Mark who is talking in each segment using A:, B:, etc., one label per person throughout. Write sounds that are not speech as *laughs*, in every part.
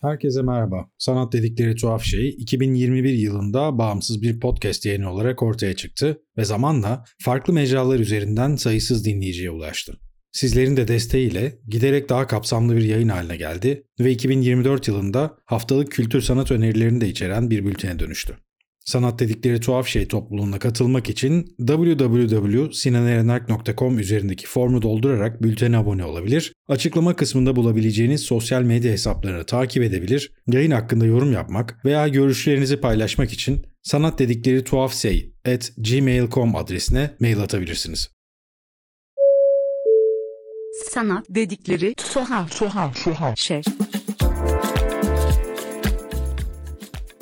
A: Herkese merhaba. Sanat dedikleri tuhaf şey 2021 yılında bağımsız bir podcast yayını olarak ortaya çıktı ve zamanla farklı mecralar üzerinden sayısız dinleyiciye ulaştı. Sizlerin de desteğiyle giderek daha kapsamlı bir yayın haline geldi ve 2024 yılında haftalık kültür sanat önerilerini de içeren bir bültene dönüştü. Sanat dedikleri tuhaf şey topluluğuna katılmak için www.sinanerenak.com üzerindeki formu doldurarak bültene abone olabilir, açıklama kısmında bulabileceğiniz sosyal medya hesaplarını takip edebilir, yayın hakkında yorum yapmak veya görüşlerinizi paylaşmak için sanat dedikleri tuhaf şey at gmail.com adresine mail atabilirsiniz.
B: Sanat dedikleri tuhaf tuhaf tuhaf şey.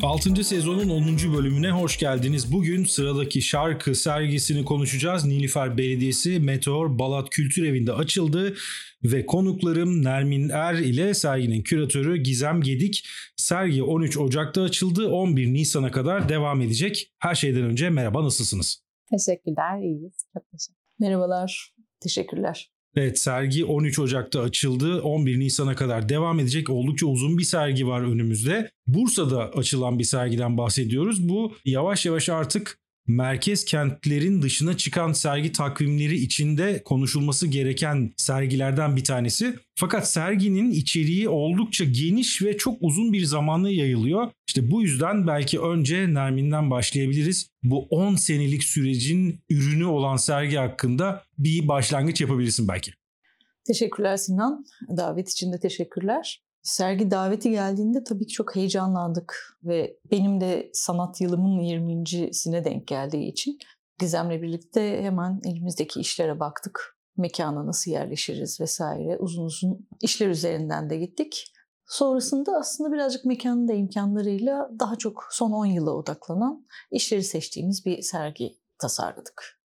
A: 6. sezonun 10. bölümüne hoş geldiniz. Bugün sıradaki şarkı sergisini konuşacağız. Nilüfer Belediyesi Meteor Balat Kültür Evi'nde açıldı ve konuklarım Nermin Er ile serginin küratörü Gizem Gedik. Sergi 13 Ocak'ta açıldı. 11 Nisan'a kadar devam edecek. Her şeyden önce merhaba nasılsınız?
C: Teşekkürler, iyiyiz. Çok teşekkür
D: Merhabalar, teşekkürler.
A: Evet sergi 13 Ocak'ta açıldı. 11 Nisan'a kadar devam edecek. Oldukça uzun bir sergi var önümüzde. Bursa'da açılan bir sergiden bahsediyoruz. Bu yavaş yavaş artık merkez kentlerin dışına çıkan sergi takvimleri içinde konuşulması gereken sergilerden bir tanesi. Fakat serginin içeriği oldukça geniş ve çok uzun bir zamanla yayılıyor. İşte bu yüzden belki önce Nermin'den başlayabiliriz. Bu 10 senelik sürecin ürünü olan sergi hakkında bir başlangıç yapabilirsin belki.
D: Teşekkürler Sinan. Davet için de teşekkürler. Sergi daveti geldiğinde tabii ki çok heyecanlandık ve benim de sanat yılımın 20.sine denk geldiği için Gizem'le birlikte hemen elimizdeki işlere baktık. Mekana nasıl yerleşiriz vesaire uzun uzun işler üzerinden de gittik. Sonrasında aslında birazcık mekanın da imkanlarıyla daha çok son 10 yıla odaklanan işleri seçtiğimiz bir sergi tasarladık.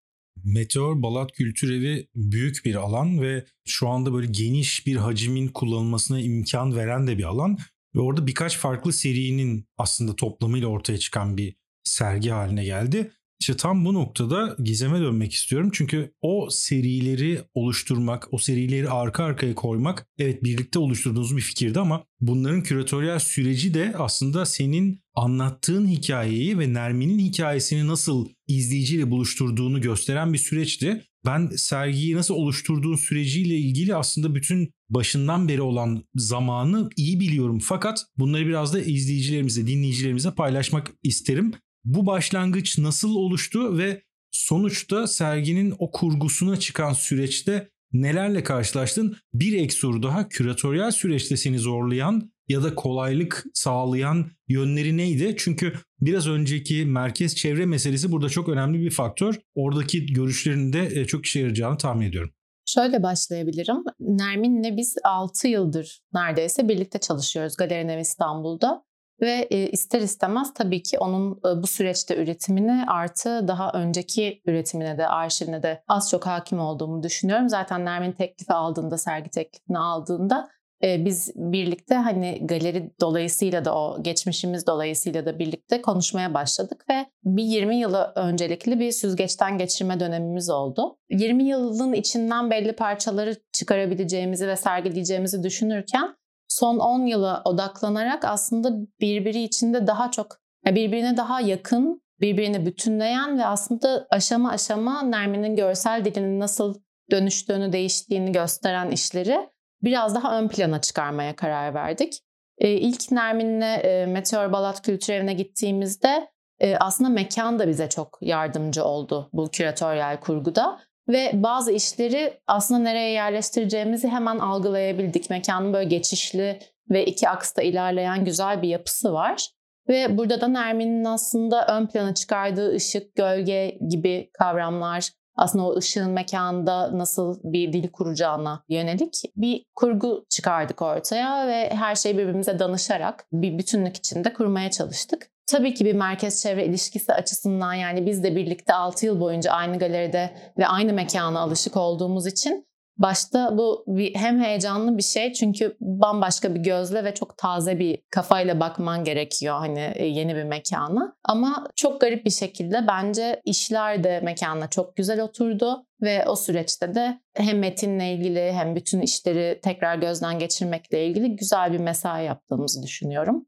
A: Meteor Balat Kültür Evi büyük bir alan ve şu anda böyle geniş bir hacimin kullanılmasına imkan veren de bir alan. Ve orada birkaç farklı serinin aslında toplamıyla ortaya çıkan bir sergi haline geldi. İşte tam bu noktada Gizem'e dönmek istiyorum. Çünkü o serileri oluşturmak, o serileri arka arkaya koymak evet birlikte oluşturduğunuz bir fikirdi ama bunların küratöryel süreci de aslında senin anlattığın hikayeyi ve Nermin'in hikayesini nasıl izleyiciyle buluşturduğunu gösteren bir süreçti. Ben sergiyi nasıl oluşturduğun süreciyle ilgili aslında bütün başından beri olan zamanı iyi biliyorum. Fakat bunları biraz da izleyicilerimize, dinleyicilerimize paylaşmak isterim. Bu başlangıç nasıl oluştu ve sonuçta serginin o kurgusuna çıkan süreçte nelerle karşılaştın? Bir ek soru daha küratöryel süreçte seni zorlayan ya da kolaylık sağlayan yönleri neydi? Çünkü biraz önceki merkez çevre meselesi burada çok önemli bir faktör. Oradaki görüşlerin de çok işe yarayacağını tahmin ediyorum.
C: Şöyle başlayabilirim. Nermin'le biz 6 yıldır neredeyse birlikte çalışıyoruz Galeri İstanbul'da. Ve ister istemez tabii ki onun bu süreçte üretimine artı daha önceki üretimine de arşivine de az çok hakim olduğumu düşünüyorum. Zaten Nermin teklifi aldığında, sergi teklifini aldığında biz birlikte hani galeri dolayısıyla da o geçmişimiz dolayısıyla da birlikte konuşmaya başladık ve bir 20 yılı öncelikli bir süzgeçten geçirme dönemimiz oldu. 20 yılın içinden belli parçaları çıkarabileceğimizi ve sergileyeceğimizi düşünürken son 10 yıla odaklanarak aslında birbiri içinde daha çok birbirine daha yakın, birbirini bütünleyen ve aslında aşama aşama Nermin'in görsel dilinin nasıl dönüştüğünü, değiştiğini gösteren işleri biraz daha ön plana çıkarmaya karar verdik. Ee, ilk Nermin'le e, Meteor Balat Kültür Evi'ne gittiğimizde e, aslında mekan da bize çok yardımcı oldu bu küratöryel kurguda. Ve bazı işleri aslında nereye yerleştireceğimizi hemen algılayabildik. Mekanın böyle geçişli ve iki aksta ilerleyen güzel bir yapısı var. Ve burada da Nermin'in aslında ön plana çıkardığı ışık, gölge gibi kavramlar, aslında o ışığın mekanda nasıl bir dil kuracağına yönelik bir kurgu çıkardık ortaya ve her şeyi birbirimize danışarak bir bütünlük içinde kurmaya çalıştık. Tabii ki bir merkez çevre ilişkisi açısından yani biz de birlikte 6 yıl boyunca aynı galeride ve aynı mekana alışık olduğumuz için Başta bu hem heyecanlı bir şey çünkü bambaşka bir gözle ve çok taze bir kafayla bakman gerekiyor hani e, yeni bir mekana. Ama çok garip bir şekilde bence işler de mekana çok güzel oturdu ve o süreçte de hem metinle ilgili hem bütün işleri tekrar gözden geçirmekle ilgili güzel bir mesai yaptığımızı düşünüyorum.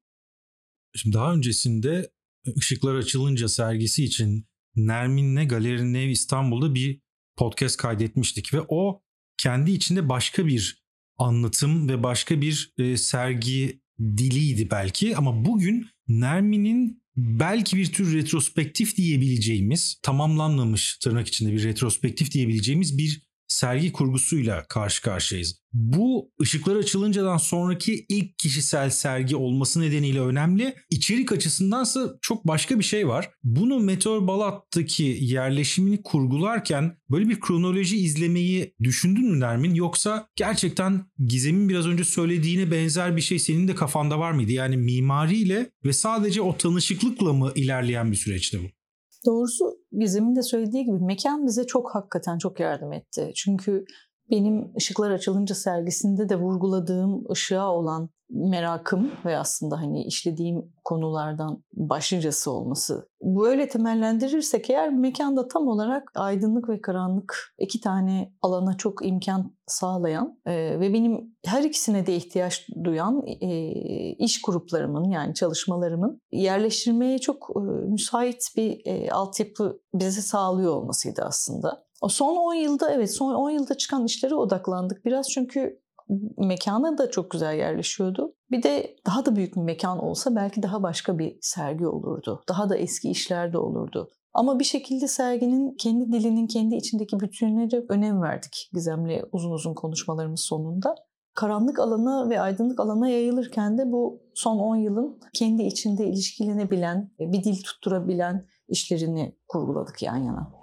A: Şimdi daha öncesinde ışıklar açılınca sergisi için Nermin'le Galerinin Ev İstanbul'da bir podcast kaydetmiştik ve o kendi içinde başka bir anlatım ve başka bir e, sergi diliydi belki. Ama bugün Nermin'in belki bir tür retrospektif diyebileceğimiz tamamlanmamış tırnak içinde bir retrospektif diyebileceğimiz bir sergi kurgusuyla karşı karşıyayız. Bu ışıklar açılıncadan sonraki ilk kişisel sergi olması nedeniyle önemli. İçerik açısındansa çok başka bir şey var. Bunu Meteor Balat'taki yerleşimini kurgularken böyle bir kronoloji izlemeyi düşündün mü Nermin? Yoksa gerçekten Gizem'in biraz önce söylediğine benzer bir şey senin de kafanda var mıydı? Yani mimariyle ve sadece o tanışıklıkla mı ilerleyen bir süreçti bu?
D: Doğrusu Gizem'in de söylediği gibi mekan bize çok hakikaten çok yardım etti. Çünkü benim ışıklar açılınca sergisinde de vurguladığım ışığa olan merakım ve aslında hani işlediğim konulardan başlıcası olması. Böyle temellendirirsek eğer mekanda tam olarak aydınlık ve karanlık iki tane alana çok imkan sağlayan e, ve benim her ikisine de ihtiyaç duyan e, iş gruplarımın yani çalışmalarımın yerleştirmeye çok e, müsait bir e, altyapı bize sağlıyor olmasıydı aslında. Son 10 yılda evet son 10 yılda çıkan işlere odaklandık biraz çünkü mekana da çok güzel yerleşiyordu. Bir de daha da büyük bir mekan olsa belki daha başka bir sergi olurdu. Daha da eski işler de olurdu. Ama bir şekilde serginin kendi dilinin kendi içindeki bütününe de önem verdik Gizem'le uzun uzun konuşmalarımız sonunda. Karanlık alana ve aydınlık alana yayılırken de bu son 10 yılın kendi içinde ilişkilenebilen, bir dil tutturabilen işlerini kurguladık yan yana.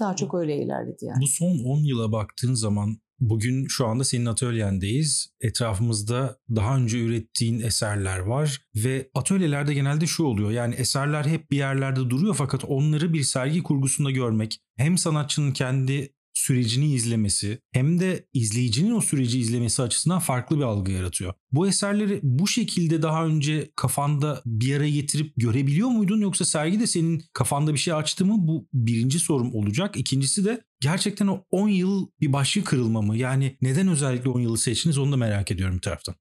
D: Daha çok öyle ilerledi yani.
A: Bu son 10 yıla baktığın zaman Bugün şu anda senin atölyendeyiz. Etrafımızda daha önce ürettiğin eserler var ve atölyelerde genelde şu oluyor. Yani eserler hep bir yerlerde duruyor fakat onları bir sergi kurgusunda görmek hem sanatçının kendi sürecini izlemesi hem de izleyicinin o süreci izlemesi açısından farklı bir algı yaratıyor. Bu eserleri bu şekilde daha önce kafanda bir araya getirip görebiliyor muydun yoksa sergi de senin kafanda bir şey açtı mı? Bu birinci sorum olacak. İkincisi de gerçekten o 10 yıl bir başlık kırılma mı? Yani neden özellikle 10 yılı seçtiniz onu da merak ediyorum bir taraftan.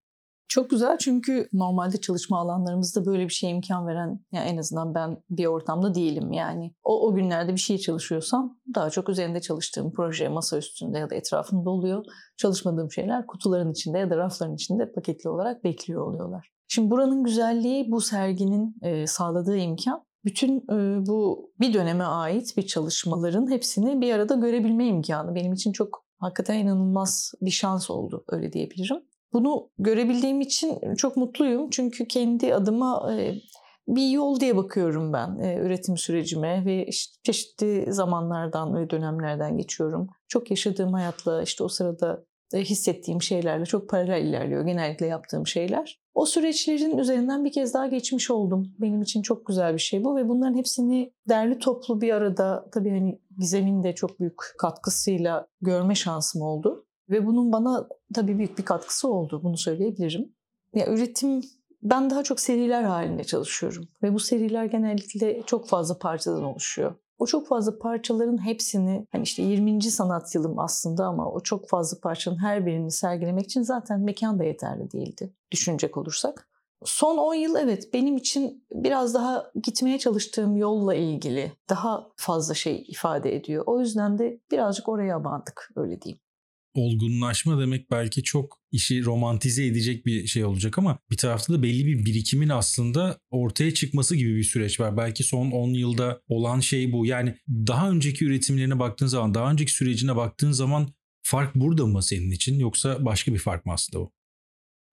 D: Çok güzel çünkü normalde çalışma alanlarımızda böyle bir şey imkan veren yani en azından ben bir ortamda değilim yani. O, o günlerde bir şey çalışıyorsam daha çok üzerinde çalıştığım proje masa üstünde ya da etrafında oluyor. Çalışmadığım şeyler kutuların içinde ya da rafların içinde paketli olarak bekliyor oluyorlar. Şimdi buranın güzelliği bu serginin e, sağladığı imkan bütün e, bu bir döneme ait bir çalışmaların hepsini bir arada görebilme imkanı benim için çok hakikaten inanılmaz bir şans oldu öyle diyebilirim. Bunu görebildiğim için çok mutluyum. Çünkü kendi adıma bir yol diye bakıyorum ben üretim sürecime ve işte çeşitli zamanlardan ve dönemlerden geçiyorum. Çok yaşadığım hayatla işte o sırada hissettiğim şeylerle çok paralel ilerliyor genellikle yaptığım şeyler. O süreçlerin üzerinden bir kez daha geçmiş oldum. Benim için çok güzel bir şey bu ve bunların hepsini derli toplu bir arada tabii hani Gizem'in de çok büyük katkısıyla görme şansım oldu. Ve bunun bana tabii büyük bir katkısı oldu. Bunu söyleyebilirim. Ya üretim ben daha çok seriler halinde çalışıyorum ve bu seriler genellikle çok fazla parçadan oluşuyor. O çok fazla parçaların hepsini hani işte 20. sanat yılım aslında ama o çok fazla parçanın her birini sergilemek için zaten mekan da yeterli değildi düşünecek olursak. Son 10 yıl evet benim için biraz daha gitmeye çalıştığım yolla ilgili daha fazla şey ifade ediyor. O yüzden de birazcık oraya abandık öyle diyeyim
A: olgunlaşma demek belki çok işi romantize edecek bir şey olacak ama bir tarafta da belli bir birikimin aslında ortaya çıkması gibi bir süreç var. Belki son 10 yılda olan şey bu. Yani daha önceki üretimlerine baktığın zaman, daha önceki sürecine baktığın zaman fark burada mı senin için yoksa başka bir fark mı aslında o?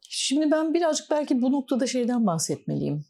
D: Şimdi ben birazcık belki bu noktada şeyden bahsetmeliyim.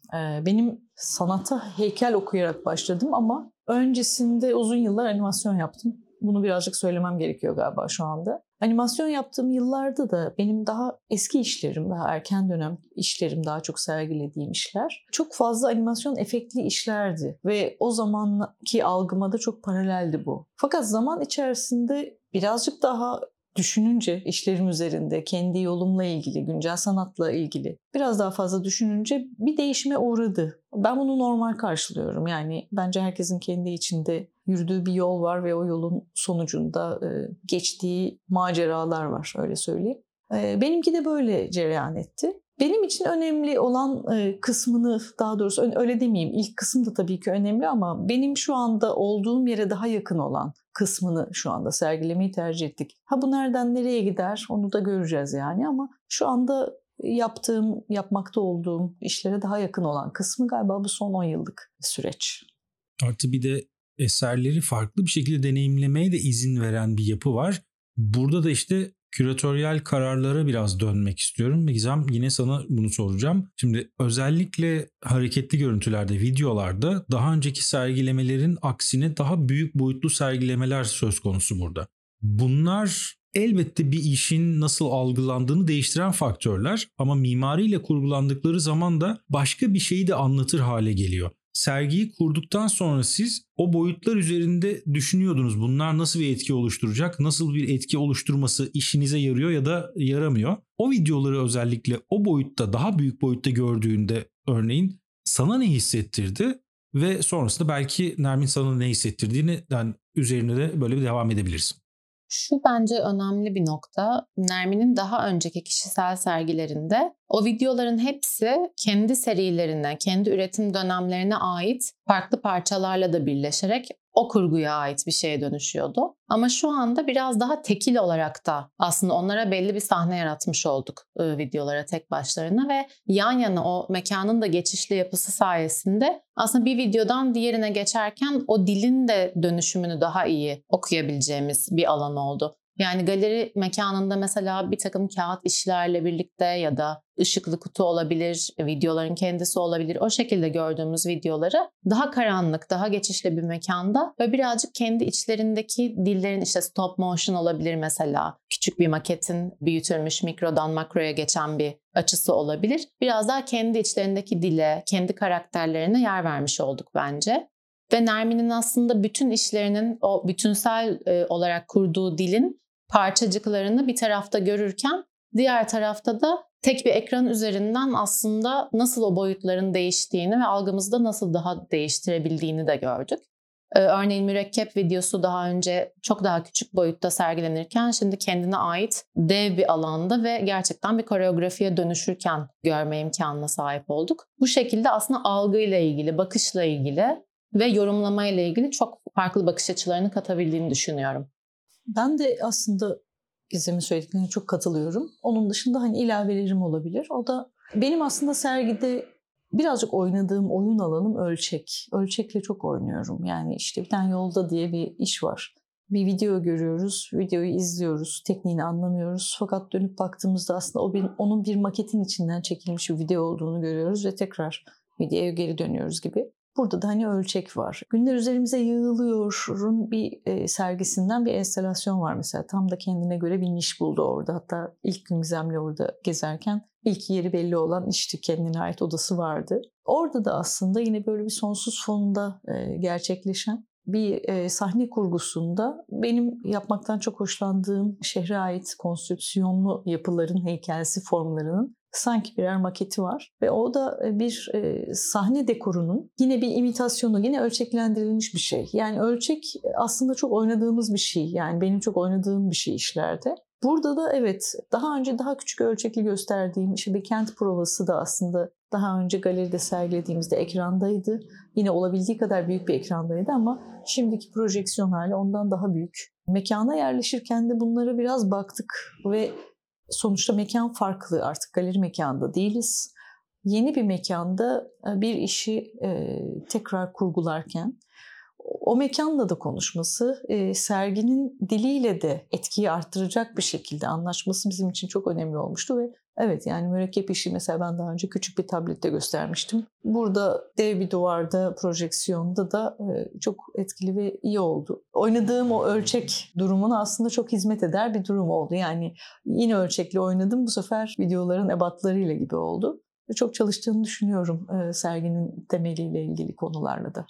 D: Benim sanata heykel okuyarak başladım ama öncesinde uzun yıllar animasyon yaptım. Bunu birazcık söylemem gerekiyor galiba şu anda. Animasyon yaptığım yıllarda da benim daha eski işlerim, daha erken dönem işlerim, daha çok sergilediğim işler çok fazla animasyon efektli işlerdi ve o zamanki algıma da çok paraleldi bu. Fakat zaman içerisinde birazcık daha düşününce işlerim üzerinde, kendi yolumla ilgili, güncel sanatla ilgili biraz daha fazla düşününce bir değişime uğradı. Ben bunu normal karşılıyorum. Yani bence herkesin kendi içinde yürüdüğü bir yol var ve o yolun sonucunda e, geçtiği maceralar var öyle söyleyeyim. E, benimki de böyle cereyan etti. Benim için önemli olan e, kısmını daha doğrusu öyle demeyeyim. İlk kısım da tabii ki önemli ama benim şu anda olduğum yere daha yakın olan kısmını şu anda sergilemeyi tercih ettik. Ha bu nereden nereye gider onu da göreceğiz yani ama şu anda yaptığım, yapmakta olduğum işlere daha yakın olan kısmı galiba bu son 10 yıllık süreç.
A: Artı bir de eserleri farklı bir şekilde deneyimlemeye de izin veren bir yapı var. Burada da işte küratöryel kararlara biraz dönmek istiyorum. Gizem yine sana bunu soracağım. Şimdi özellikle hareketli görüntülerde, videolarda daha önceki sergilemelerin aksine daha büyük boyutlu sergilemeler söz konusu burada. Bunlar elbette bir işin nasıl algılandığını değiştiren faktörler ama mimariyle kurgulandıkları zaman da başka bir şeyi de anlatır hale geliyor sergiyi kurduktan sonra siz o boyutlar üzerinde düşünüyordunuz. Bunlar nasıl bir etki oluşturacak? Nasıl bir etki oluşturması işinize yarıyor ya da yaramıyor? O videoları özellikle o boyutta daha büyük boyutta gördüğünde örneğin sana ne hissettirdi? Ve sonrasında belki Nermin sana ne hissettirdiğini yani üzerine de böyle bir devam edebilirsin.
C: Şu bence önemli bir nokta. Nermin'in daha önceki kişisel sergilerinde o videoların hepsi kendi serilerine, kendi üretim dönemlerine ait farklı parçalarla da birleşerek o kurguya ait bir şeye dönüşüyordu. Ama şu anda biraz daha tekil olarak da aslında onlara belli bir sahne yaratmış olduk ıı, videolara tek başlarına ve yan yana o mekanın da geçişli yapısı sayesinde aslında bir videodan diğerine geçerken o dilin de dönüşümünü daha iyi okuyabileceğimiz bir alan oldu. Yani galeri mekanında mesela bir takım kağıt işlerle birlikte ya da ışıklı kutu olabilir, videoların kendisi olabilir. O şekilde gördüğümüz videoları daha karanlık, daha geçişli bir mekanda ve birazcık kendi içlerindeki dillerin işte stop motion olabilir mesela. Küçük bir maketin büyütülmüş mikrodan makroya geçen bir açısı olabilir. Biraz daha kendi içlerindeki dile, kendi karakterlerine yer vermiş olduk bence. Ve Nermin'in aslında bütün işlerinin o bütünsel olarak kurduğu dilin parçacıklarını bir tarafta görürken diğer tarafta da tek bir ekran üzerinden aslında nasıl o boyutların değiştiğini ve algımızda nasıl daha değiştirebildiğini de gördük. Ee, örneğin mürekkep videosu daha önce çok daha küçük boyutta sergilenirken şimdi kendine ait dev bir alanda ve gerçekten bir koreografiye dönüşürken görme imkanına sahip olduk. Bu şekilde aslında algıyla ilgili, bakışla ilgili ve yorumlamayla ilgili çok farklı bakış açılarını katabildiğini düşünüyorum.
D: Ben de aslında Gizem'in söylediklerine çok katılıyorum. Onun dışında hani ilavelerim olabilir. O da benim aslında sergide birazcık oynadığım oyun alanım ölçek. Ölçekle çok oynuyorum. Yani işte bir tane yolda diye bir iş var. Bir video görüyoruz, videoyu izliyoruz, tekniğini anlamıyoruz. Fakat dönüp baktığımızda aslında o bir, onun bir maketin içinden çekilmiş bir video olduğunu görüyoruz ve tekrar videoya geri dönüyoruz gibi. Burada da hani ölçek var. Günler üzerimize yığılıyor'un bir e, sergisinden bir enstalasyon var mesela. Tam da kendine göre bir niş buldu orada. Hatta ilk gün Gizem'le orada gezerken ilk yeri belli olan işte kendine ait odası vardı. Orada da aslında yine böyle bir sonsuz fonda e, gerçekleşen bir e, sahne kurgusunda benim yapmaktan çok hoşlandığım şehre ait konstrüksiyonlu yapıların heykelsi formlarının sanki birer maketi var ve o da e, bir e, sahne dekorunun yine bir imitasyonu, yine ölçeklendirilmiş bir şey. Yani ölçek aslında çok oynadığımız bir şey. Yani benim çok oynadığım bir şey işlerde. Burada da evet daha önce daha küçük ölçekli gösterdiğim işte bir kent provası da aslında daha önce galeride sergilediğimizde ekrandaydı. Yine olabildiği kadar büyük bir ekrandaydı ama şimdiki projeksiyon hali ondan daha büyük. Mekana yerleşirken de bunlara biraz baktık ve sonuçta mekan farklı artık galeri mekanda değiliz. Yeni bir mekanda e, bir işi e, tekrar kurgularken o mekanla da konuşması, e, serginin diliyle de etkiyi arttıracak bir şekilde anlaşması bizim için çok önemli olmuştu ve evet yani mürekkep işi mesela ben daha önce küçük bir tablette göstermiştim. Burada dev bir duvarda projeksiyonda da e, çok etkili ve iyi oldu. Oynadığım o ölçek durumuna aslında çok hizmet eder bir durum oldu. Yani yine ölçekli oynadım bu sefer videoların ebatlarıyla gibi oldu. Çok çalıştığını düşünüyorum e, serginin temeliyle ilgili konularla da.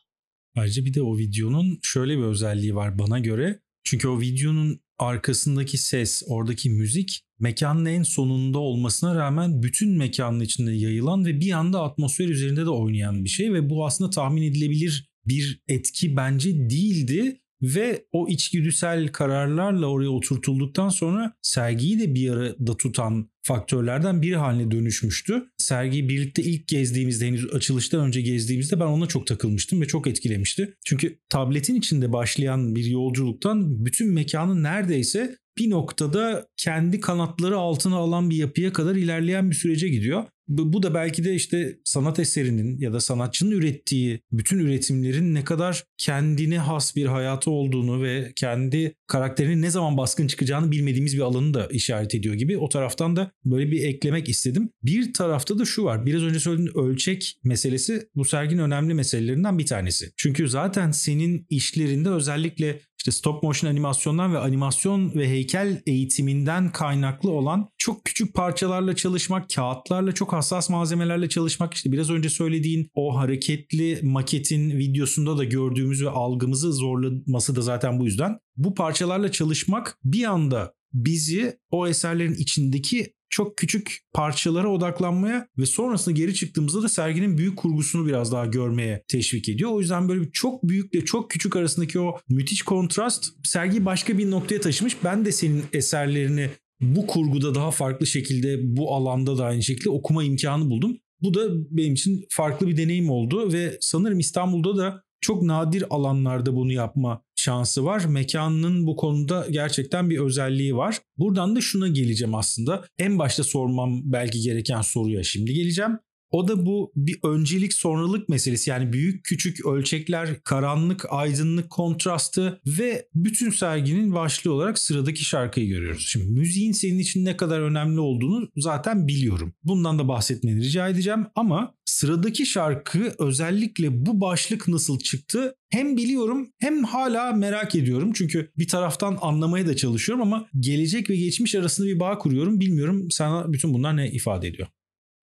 A: Ayrıca bir de o videonun şöyle bir özelliği var bana göre. Çünkü o videonun arkasındaki ses, oradaki müzik mekanın en sonunda olmasına rağmen bütün mekanın içinde yayılan ve bir anda atmosfer üzerinde de oynayan bir şey ve bu aslında tahmin edilebilir bir etki bence değildi ve o içgüdüsel kararlarla oraya oturtulduktan sonra sergiyi de bir arada tutan faktörlerden biri haline dönüşmüştü. Sergiyi birlikte ilk gezdiğimizde henüz açılıştan önce gezdiğimizde ben ona çok takılmıştım ve çok etkilemişti. Çünkü tabletin içinde başlayan bir yolculuktan bütün mekanı neredeyse bir noktada kendi kanatları altına alan bir yapıya kadar ilerleyen bir sürece gidiyor. Bu, da belki de işte sanat eserinin ya da sanatçının ürettiği bütün üretimlerin ne kadar kendine has bir hayatı olduğunu ve kendi karakterinin ne zaman baskın çıkacağını bilmediğimiz bir alanı da işaret ediyor gibi. O taraftan da böyle bir eklemek istedim. Bir tarafta da şu var. Biraz önce söylediğin ölçek meselesi bu serginin önemli meselelerinden bir tanesi. Çünkü zaten senin işlerinde özellikle işte stop motion animasyondan ve animasyon ve heykel eğitiminden kaynaklı olan çok küçük parçalarla çalışmak, kağıtlarla çok hassas malzemelerle çalışmak işte biraz önce söylediğin o hareketli maketin videosunda da gördüğümüz ve algımızı zorlaması da zaten bu yüzden. Bu parçalarla çalışmak bir anda bizi o eserlerin içindeki çok küçük parçalara odaklanmaya ve sonrasında geri çıktığımızda da serginin büyük kurgusunu biraz daha görmeye teşvik ediyor. O yüzden böyle bir çok büyükle çok küçük arasındaki o müthiş kontrast sergiyi başka bir noktaya taşımış. Ben de senin eserlerini bu kurguda daha farklı şekilde bu alanda da aynı şekilde okuma imkanı buldum. Bu da benim için farklı bir deneyim oldu ve sanırım İstanbul'da da çok nadir alanlarda bunu yapma şansı var. Mekanının bu konuda gerçekten bir özelliği var. Buradan da şuna geleceğim aslında. En başta sormam belki gereken soruya şimdi geleceğim. O da bu bir öncelik sonralık meselesi yani büyük küçük ölçekler, karanlık, aydınlık kontrastı ve bütün serginin başlığı olarak sıradaki şarkıyı görüyoruz. Şimdi müziğin senin için ne kadar önemli olduğunu zaten biliyorum. Bundan da bahsetmeni rica edeceğim ama sıradaki şarkı özellikle bu başlık nasıl çıktı hem biliyorum hem hala merak ediyorum. Çünkü bir taraftan anlamaya da çalışıyorum ama gelecek ve geçmiş arasında bir bağ kuruyorum. Bilmiyorum sana bütün bunlar ne ifade ediyor?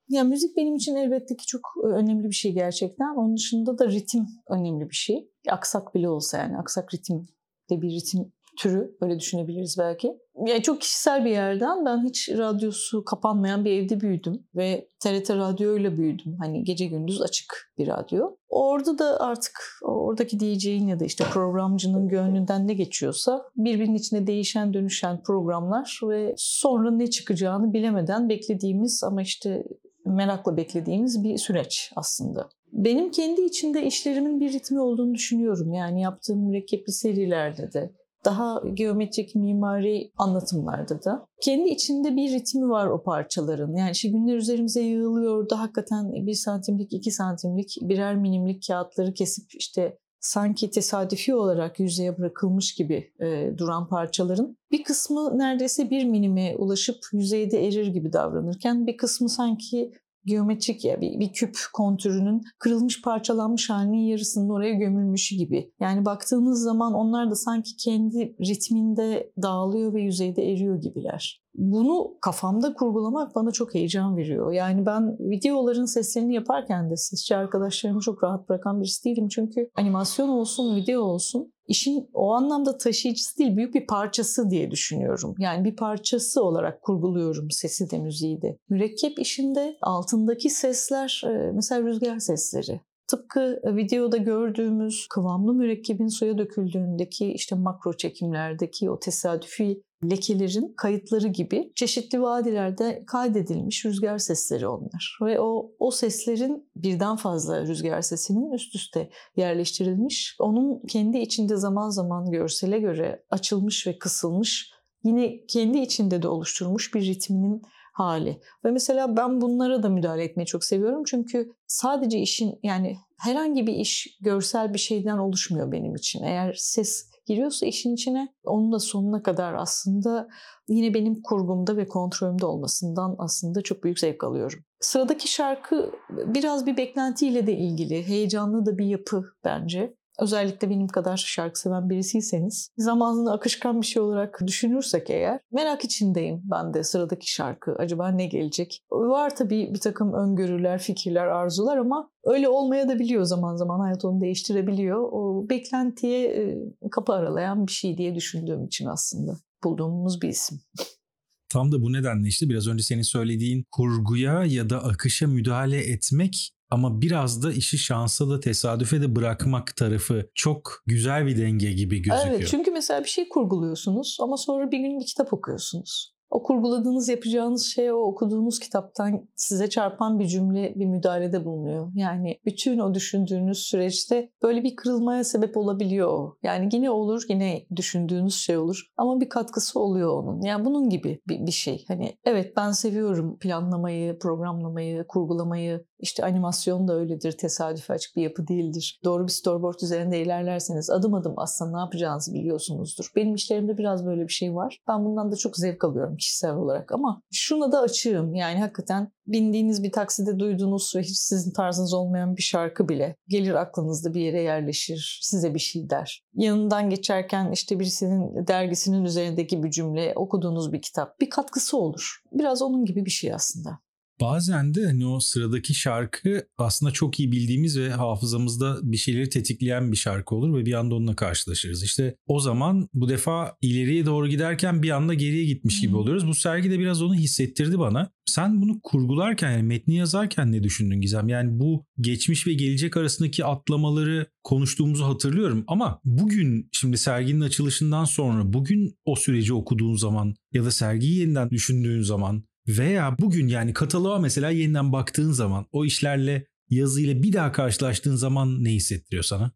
D: Ya müzik benim için elbette ki çok e, önemli bir şey gerçekten. Onun dışında da ritim önemli bir şey. Aksak bile olsa yani aksak ritim de bir ritim türü öyle düşünebiliriz belki. Yani çok kişisel bir yerden ben hiç radyosu kapanmayan bir evde büyüdüm ve TRT radyoyla büyüdüm. Hani gece gündüz açık bir radyo. Orada da artık oradaki DJ'in ya da işte programcının gönlünden ne geçiyorsa birbirinin içinde değişen dönüşen programlar ve sonra ne çıkacağını bilemeden beklediğimiz ama işte merakla beklediğimiz bir süreç aslında. Benim kendi içinde işlerimin bir ritmi olduğunu düşünüyorum. Yani yaptığım mürekkepli serilerde de, daha geometrik mimari anlatımlarda da kendi içinde bir ritmi var o parçaların. Yani işte günler üzerimize yığılıyor da hakikaten bir santimlik, iki santimlik birer milimlik kağıtları kesip işte sanki tesadüfi olarak yüzeye bırakılmış gibi e, duran parçaların bir kısmı neredeyse bir minime ulaşıp yüzeyde erir gibi davranırken bir kısmı sanki geometrik ya bir, bir küp kontürünün kırılmış parçalanmış halinin yarısının oraya gömülmüş gibi. Yani baktığınız zaman onlar da sanki kendi ritminde dağılıyor ve yüzeyde eriyor gibiler. Bunu kafamda kurgulamak bana çok heyecan veriyor. Yani ben videoların seslerini yaparken de sesçi arkadaşlarımı çok rahat bırakan birisi değilim. Çünkü animasyon olsun, video olsun işin o anlamda taşıyıcısı değil, büyük bir parçası diye düşünüyorum. Yani bir parçası olarak kurguluyorum sesi de müziği de. Mürekkep işinde altındaki sesler, e, mesela rüzgar sesleri. Tıpkı videoda gördüğümüz kıvamlı mürekkebin suya döküldüğündeki işte makro çekimlerdeki o tesadüfi lekelerin kayıtları gibi çeşitli vadilerde kaydedilmiş rüzgar sesleri onlar. Ve o, o seslerin birden fazla rüzgar sesinin üst üste yerleştirilmiş. Onun kendi içinde zaman zaman görsele göre açılmış ve kısılmış yine kendi içinde de oluşturmuş bir ritminin hali. Ve mesela ben bunlara da müdahale etmeyi çok seviyorum. Çünkü sadece işin yani herhangi bir iş görsel bir şeyden oluşmuyor benim için. Eğer ses giriyorsa işin içine onun da sonuna kadar aslında yine benim kurgumda ve kontrolümde olmasından aslında çok büyük zevk alıyorum. Sıradaki şarkı biraz bir beklentiyle de ilgili, heyecanlı da bir yapı bence. Özellikle benim kadar şarkı seven birisiyseniz zamanını akışkan bir şey olarak düşünürsek eğer merak içindeyim ben de sıradaki şarkı acaba ne gelecek? Var tabii bir takım öngörüler, fikirler, arzular ama öyle olmaya da biliyor zaman zaman hayat onu değiştirebiliyor. O beklentiye kapı aralayan bir şey diye düşündüğüm için aslında. bulduğumuz bir isim.
A: Tam da bu nedenle işte biraz önce senin söylediğin kurguya ya da akışa müdahale etmek ama biraz da işi şansa da tesadüfe de bırakmak tarafı çok güzel bir denge gibi gözüküyor.
D: Evet çünkü mesela bir şey kurguluyorsunuz ama sonra bir gün bir kitap okuyorsunuz. O kurguladığınız, yapacağınız şey o okuduğunuz kitaptan size çarpan bir cümle, bir müdahalede bulunuyor. Yani bütün o düşündüğünüz süreçte böyle bir kırılmaya sebep olabiliyor o. Yani yine olur, yine düşündüğünüz şey olur ama bir katkısı oluyor onun. Yani bunun gibi bir, bir şey. Hani evet ben seviyorum planlamayı, programlamayı, kurgulamayı. İşte animasyon da öyledir, tesadüfe açık bir yapı değildir. Doğru bir storyboard üzerinde ilerlerseniz adım adım aslında ne yapacağınızı biliyorsunuzdur. Benim işlerimde biraz böyle bir şey var. Ben bundan da çok zevk alıyorum kişisel olarak ama şuna da açığım. Yani hakikaten bindiğiniz bir takside duyduğunuz ve hiç sizin tarzınız olmayan bir şarkı bile gelir aklınızda bir yere yerleşir, size bir şey der. Yanından geçerken işte birisinin dergisinin üzerindeki bir cümle, okuduğunuz bir kitap bir katkısı olur. Biraz onun gibi bir şey aslında.
A: Bazen de hani o sıradaki şarkı aslında çok iyi bildiğimiz ve hafızamızda bir şeyleri tetikleyen bir şarkı olur ve bir anda onunla karşılaşırız. İşte o zaman bu defa ileriye doğru giderken bir anda geriye gitmiş gibi oluyoruz. Bu sergi de biraz onu hissettirdi bana. Sen bunu kurgularken yani metni yazarken ne düşündün Gizem? Yani bu geçmiş ve gelecek arasındaki atlamaları konuştuğumuzu hatırlıyorum ama bugün şimdi serginin açılışından sonra bugün o süreci okuduğun zaman ya da sergiyi yeniden düşündüğün zaman veya bugün yani kataloğa mesela yeniden baktığın zaman o işlerle yazıyla bir daha karşılaştığın zaman ne hissettiriyor sana?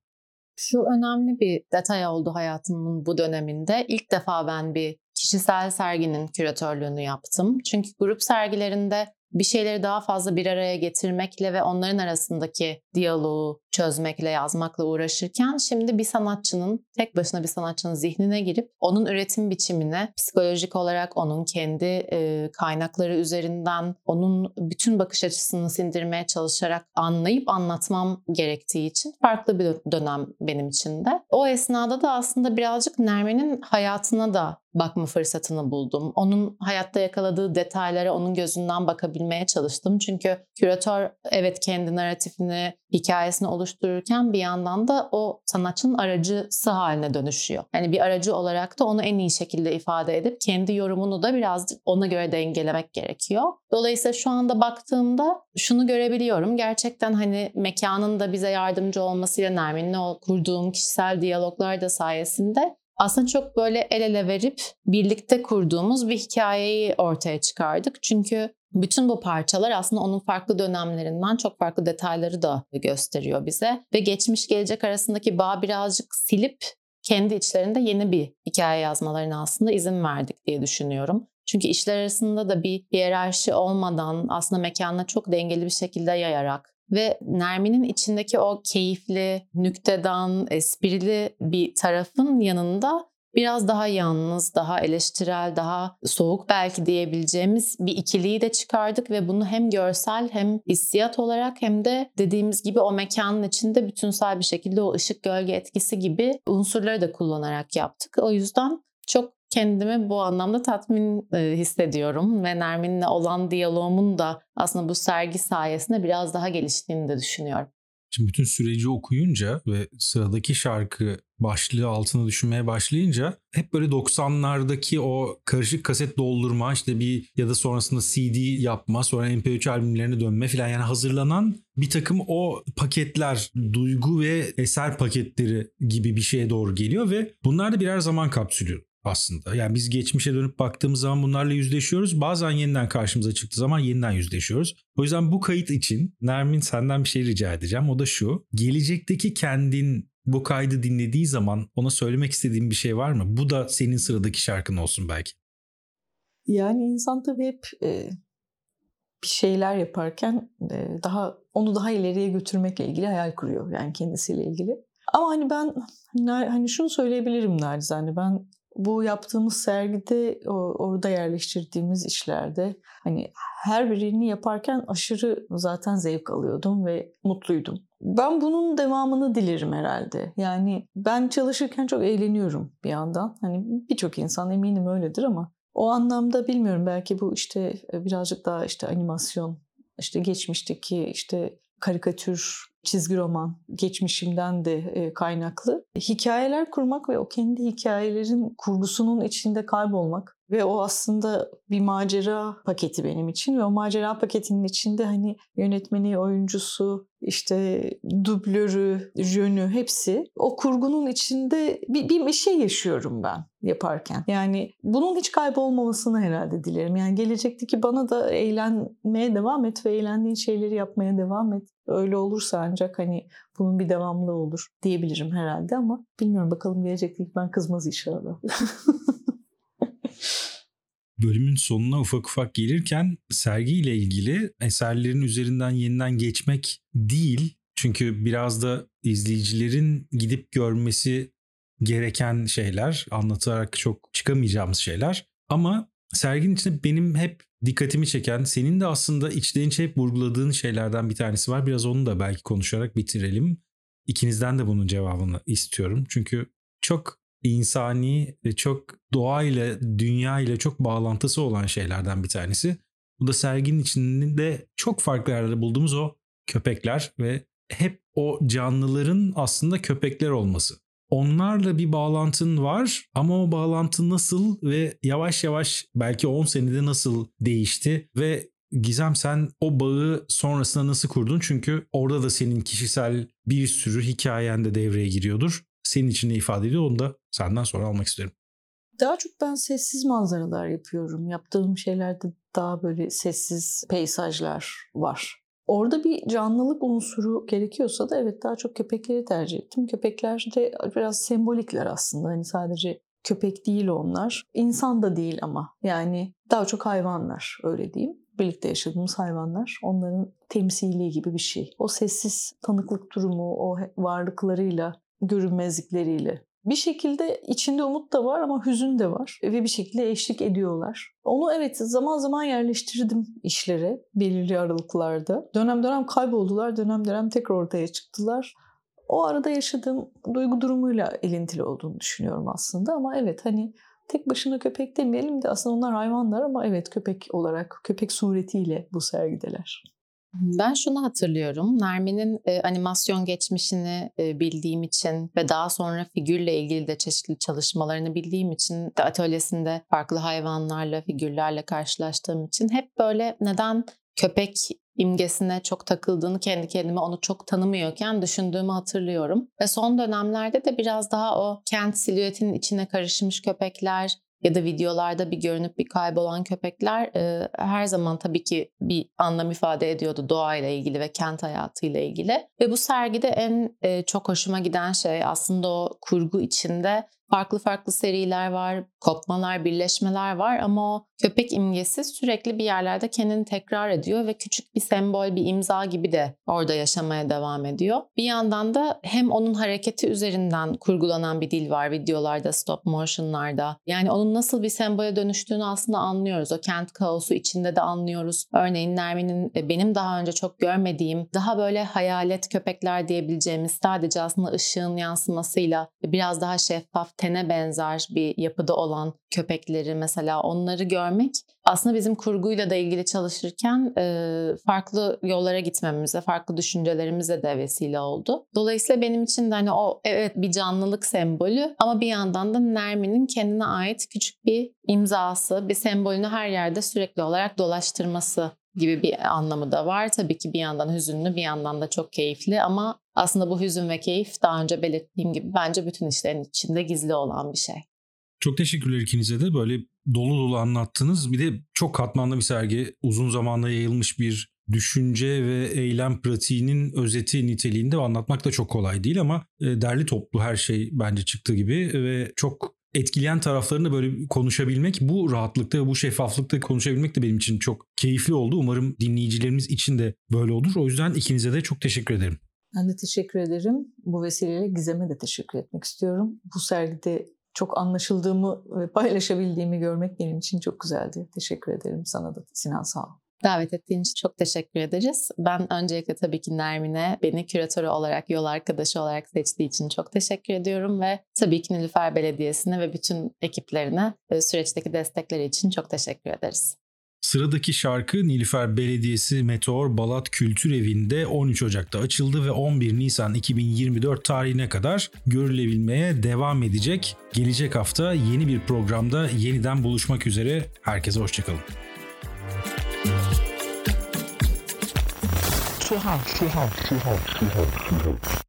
C: Şu önemli bir detay oldu hayatımın bu döneminde. İlk defa ben bir kişisel serginin küratörlüğünü yaptım. Çünkü grup sergilerinde bir şeyleri daha fazla bir araya getirmekle ve onların arasındaki diyaloğu çözmekle, yazmakla uğraşırken şimdi bir sanatçının, tek başına bir sanatçının zihnine girip onun üretim biçimine psikolojik olarak onun kendi e, kaynakları üzerinden onun bütün bakış açısını sindirmeye çalışarak anlayıp anlatmam gerektiği için farklı bir dönem benim için de. O esnada da aslında birazcık Nermin'in hayatına da bakma fırsatını buldum. Onun hayatta yakaladığı detaylara onun gözünden bakabilmeye çalıştım. Çünkü küratör evet kendi narratifini, hikayesini oluştururken bir yandan da o sanatçının aracısı haline dönüşüyor. Yani bir aracı olarak da onu en iyi şekilde ifade edip kendi yorumunu da biraz ona göre dengelemek gerekiyor. Dolayısıyla şu anda baktığımda şunu görebiliyorum. Gerçekten hani mekanın da bize yardımcı olmasıyla Nermin'le kurduğum kişisel diyaloglar da sayesinde aslında çok böyle el ele verip birlikte kurduğumuz bir hikayeyi ortaya çıkardık. Çünkü bütün bu parçalar aslında onun farklı dönemlerinden çok farklı detayları da gösteriyor bize. Ve geçmiş gelecek arasındaki bağ birazcık silip kendi içlerinde yeni bir hikaye yazmalarına aslında izin verdik diye düşünüyorum. Çünkü işler arasında da bir hiyerarşi olmadan aslında mekanla çok dengeli bir şekilde yayarak ve Nermin'in içindeki o keyifli, nüktedan, esprili bir tarafın yanında biraz daha yalnız, daha eleştirel, daha soğuk belki diyebileceğimiz bir ikiliyi de çıkardık ve bunu hem görsel hem hissiyat olarak hem de dediğimiz gibi o mekanın içinde bütünsel bir şekilde o ışık gölge etkisi gibi unsurları da kullanarak yaptık. O yüzden çok kendimi bu anlamda tatmin e, hissediyorum ve Nermin'le olan diyaloğumun da aslında bu sergi sayesinde biraz daha geliştiğini de düşünüyorum.
A: Şimdi bütün süreci okuyunca ve sıradaki şarkı başlığı altına düşünmeye başlayınca hep böyle 90'lardaki o karışık kaset doldurma işte bir ya da sonrasında CD yapma sonra MP3 albümlerine dönme falan yani hazırlanan bir takım o paketler duygu ve eser paketleri gibi bir şeye doğru geliyor ve bunlar da birer zaman kapsülü aslında. Yani biz geçmişe dönüp baktığımız zaman bunlarla yüzleşiyoruz. Bazen yeniden karşımıza çıktığı zaman yeniden yüzleşiyoruz. O yüzden bu kayıt için Nermin senden bir şey rica edeceğim. O da şu. Gelecekteki kendin bu kaydı dinlediği zaman ona söylemek istediğin bir şey var mı? Bu da senin sıradaki şarkın olsun belki.
D: Yani insan tabii hep e, bir şeyler yaparken e, daha onu daha ileriye götürmekle ilgili hayal kuruyor. Yani kendisiyle ilgili. Ama hani ben hani şunu söyleyebilirim narizane ben bu yaptığımız sergide orada yerleştirdiğimiz işlerde hani her birini yaparken aşırı zaten zevk alıyordum ve mutluydum. Ben bunun devamını dilerim herhalde. Yani ben çalışırken çok eğleniyorum bir yandan. Hani birçok insan eminim öyledir ama o anlamda bilmiyorum belki bu işte birazcık daha işte animasyon, işte geçmişteki işte karikatür çizgi roman geçmişimden de e, kaynaklı. Hikayeler kurmak ve o kendi hikayelerin kurgusunun içinde kaybolmak ve o aslında bir macera paketi benim için ve o macera paketinin içinde hani yönetmeni, oyuncusu, işte dublörü, jönü hepsi o kurgunun içinde bir, bir şey yaşıyorum ben yaparken. Yani bunun hiç kaybolmamasını herhalde dilerim. Yani gelecekteki bana da eğlenmeye devam et ve eğlendiğin şeyleri yapmaya devam et. Öyle olursa ancak hani bunun bir devamlı olur diyebilirim herhalde ama bilmiyorum bakalım gelecekteki ben kızmaz inşallah. *laughs*
A: bölümün sonuna ufak ufak gelirken sergiyle ilgili eserlerin üzerinden yeniden geçmek değil. Çünkü biraz da izleyicilerin gidip görmesi gereken şeyler, anlatarak çok çıkamayacağımız şeyler. Ama serginin içinde benim hep dikkatimi çeken, senin de aslında içten içe hep vurguladığın şeylerden bir tanesi var. Biraz onu da belki konuşarak bitirelim. İkinizden de bunun cevabını istiyorum. Çünkü çok insani ve çok doğayla, dünya ile çok bağlantısı olan şeylerden bir tanesi. Bu da serginin içinde çok farklı yerlerde bulduğumuz o köpekler ve hep o canlıların aslında köpekler olması. Onlarla bir bağlantın var ama o bağlantı nasıl ve yavaş yavaş belki 10 senede nasıl değişti ve Gizem sen o bağı sonrasında nasıl kurdun? Çünkü orada da senin kişisel bir sürü hikayen de devreye giriyordur senin için ne ifade ediyor onu da senden sonra almak isterim.
D: Daha çok ben sessiz manzaralar yapıyorum. Yaptığım şeylerde daha böyle sessiz peyzajlar var. Orada bir canlılık unsuru gerekiyorsa da evet daha çok köpekleri tercih ettim. Köpekler de biraz sembolikler aslında. Hani sadece köpek değil onlar. İnsan da değil ama. Yani daha çok hayvanlar öyle diyeyim. Birlikte yaşadığımız hayvanlar. Onların temsili gibi bir şey. O sessiz tanıklık durumu, o varlıklarıyla görünmezlikleriyle. Bir şekilde içinde umut da var ama hüzün de var ve bir şekilde eşlik ediyorlar. Onu evet zaman zaman yerleştirdim işlere belirli aralıklarda. Dönem dönem kayboldular, dönem dönem tekrar ortaya çıktılar. O arada yaşadığım duygu durumuyla elintili olduğunu düşünüyorum aslında ama evet hani tek başına köpek demeyelim de aslında onlar hayvanlar ama evet köpek olarak, köpek suretiyle bu sergideler.
C: Ben şunu hatırlıyorum. Nermin'in e, animasyon geçmişini e, bildiğim için ve daha sonra figürle ilgili de çeşitli çalışmalarını bildiğim için de atölyesinde farklı hayvanlarla, figürlerle karşılaştığım için hep böyle neden köpek imgesine çok takıldığını kendi kendime onu çok tanımıyorken düşündüğümü hatırlıyorum. Ve son dönemlerde de biraz daha o kent silüetinin içine karışmış köpekler, ya da videolarda bir görünüp bir kaybolan köpekler e, her zaman tabii ki bir anlam ifade ediyordu doğayla ilgili ve kent hayatıyla ilgili. Ve bu sergide en e, çok hoşuma giden şey aslında o kurgu içinde farklı farklı seriler var, kopmalar, birleşmeler var ama o köpek imgesi sürekli bir yerlerde kendini tekrar ediyor ve küçük bir sembol, bir imza gibi de orada yaşamaya devam ediyor. Bir yandan da hem onun hareketi üzerinden kurgulanan bir dil var videolarda, stop motion'larda. Yani onun nasıl bir sembole dönüştüğünü aslında anlıyoruz. O kent kaosu içinde de anlıyoruz. Örneğin Nermin'in e, benim daha önce çok görmediğim, daha böyle hayalet köpekler diyebileceğimiz sadece aslında ışığın yansımasıyla biraz daha şeffaf tene benzer bir yapıda olan köpekleri mesela onları görmek aslında bizim kurguyla da ilgili çalışırken e, farklı yollara gitmemize, farklı düşüncelerimize de vesile oldu. Dolayısıyla benim için de hani o evet bir canlılık sembolü ama bir yandan da Nermin'in kendine ait küçük bir imzası, bir sembolünü her yerde sürekli olarak dolaştırması gibi bir anlamı da var. Tabii ki bir yandan hüzünlü bir yandan da çok keyifli ama aslında bu hüzün ve keyif daha önce belirttiğim gibi bence bütün işlerin içinde gizli olan bir şey.
A: Çok teşekkürler ikinize de böyle dolu dolu anlattınız. Bir de çok katmanlı bir sergi. Uzun zamanda yayılmış bir düşünce ve eylem pratiğinin özeti niteliğinde anlatmak da çok kolay değil ama e, derli toplu her şey bence çıktı gibi ve çok etkileyen taraflarını böyle konuşabilmek, bu rahatlıkta ve bu şeffaflıkta konuşabilmek de benim için çok keyifli oldu. Umarım dinleyicilerimiz için de böyle olur. O yüzden ikinize de çok teşekkür ederim.
D: Ben de teşekkür ederim. Bu vesileyle Gizem'e de teşekkür etmek istiyorum. Bu sergide çok anlaşıldığımı ve paylaşabildiğimi görmek benim için çok güzeldi. Teşekkür ederim sana da Sinan sağ ol.
C: Davet ettiğin için çok teşekkür ederiz. Ben öncelikle tabii ki Nermin'e beni küratörü olarak, yol arkadaşı olarak seçtiği için çok teşekkür ediyorum ve tabii ki Nilüfer Belediyesi'ne ve bütün ekiplerine e, süreçteki destekleri için çok teşekkür ederiz.
A: Sıradaki şarkı Nilüfer Belediyesi Meteor Balat Kültür Evi'nde 13 Ocak'ta açıldı ve 11 Nisan 2024 tarihine kadar görülebilmeye devam edecek. Gelecek hafta yeni bir programda yeniden buluşmak üzere. Herkese hoşçakalın.
B: Tuhaf, tuhaf, tuhaf, tuhaf, tuhaf.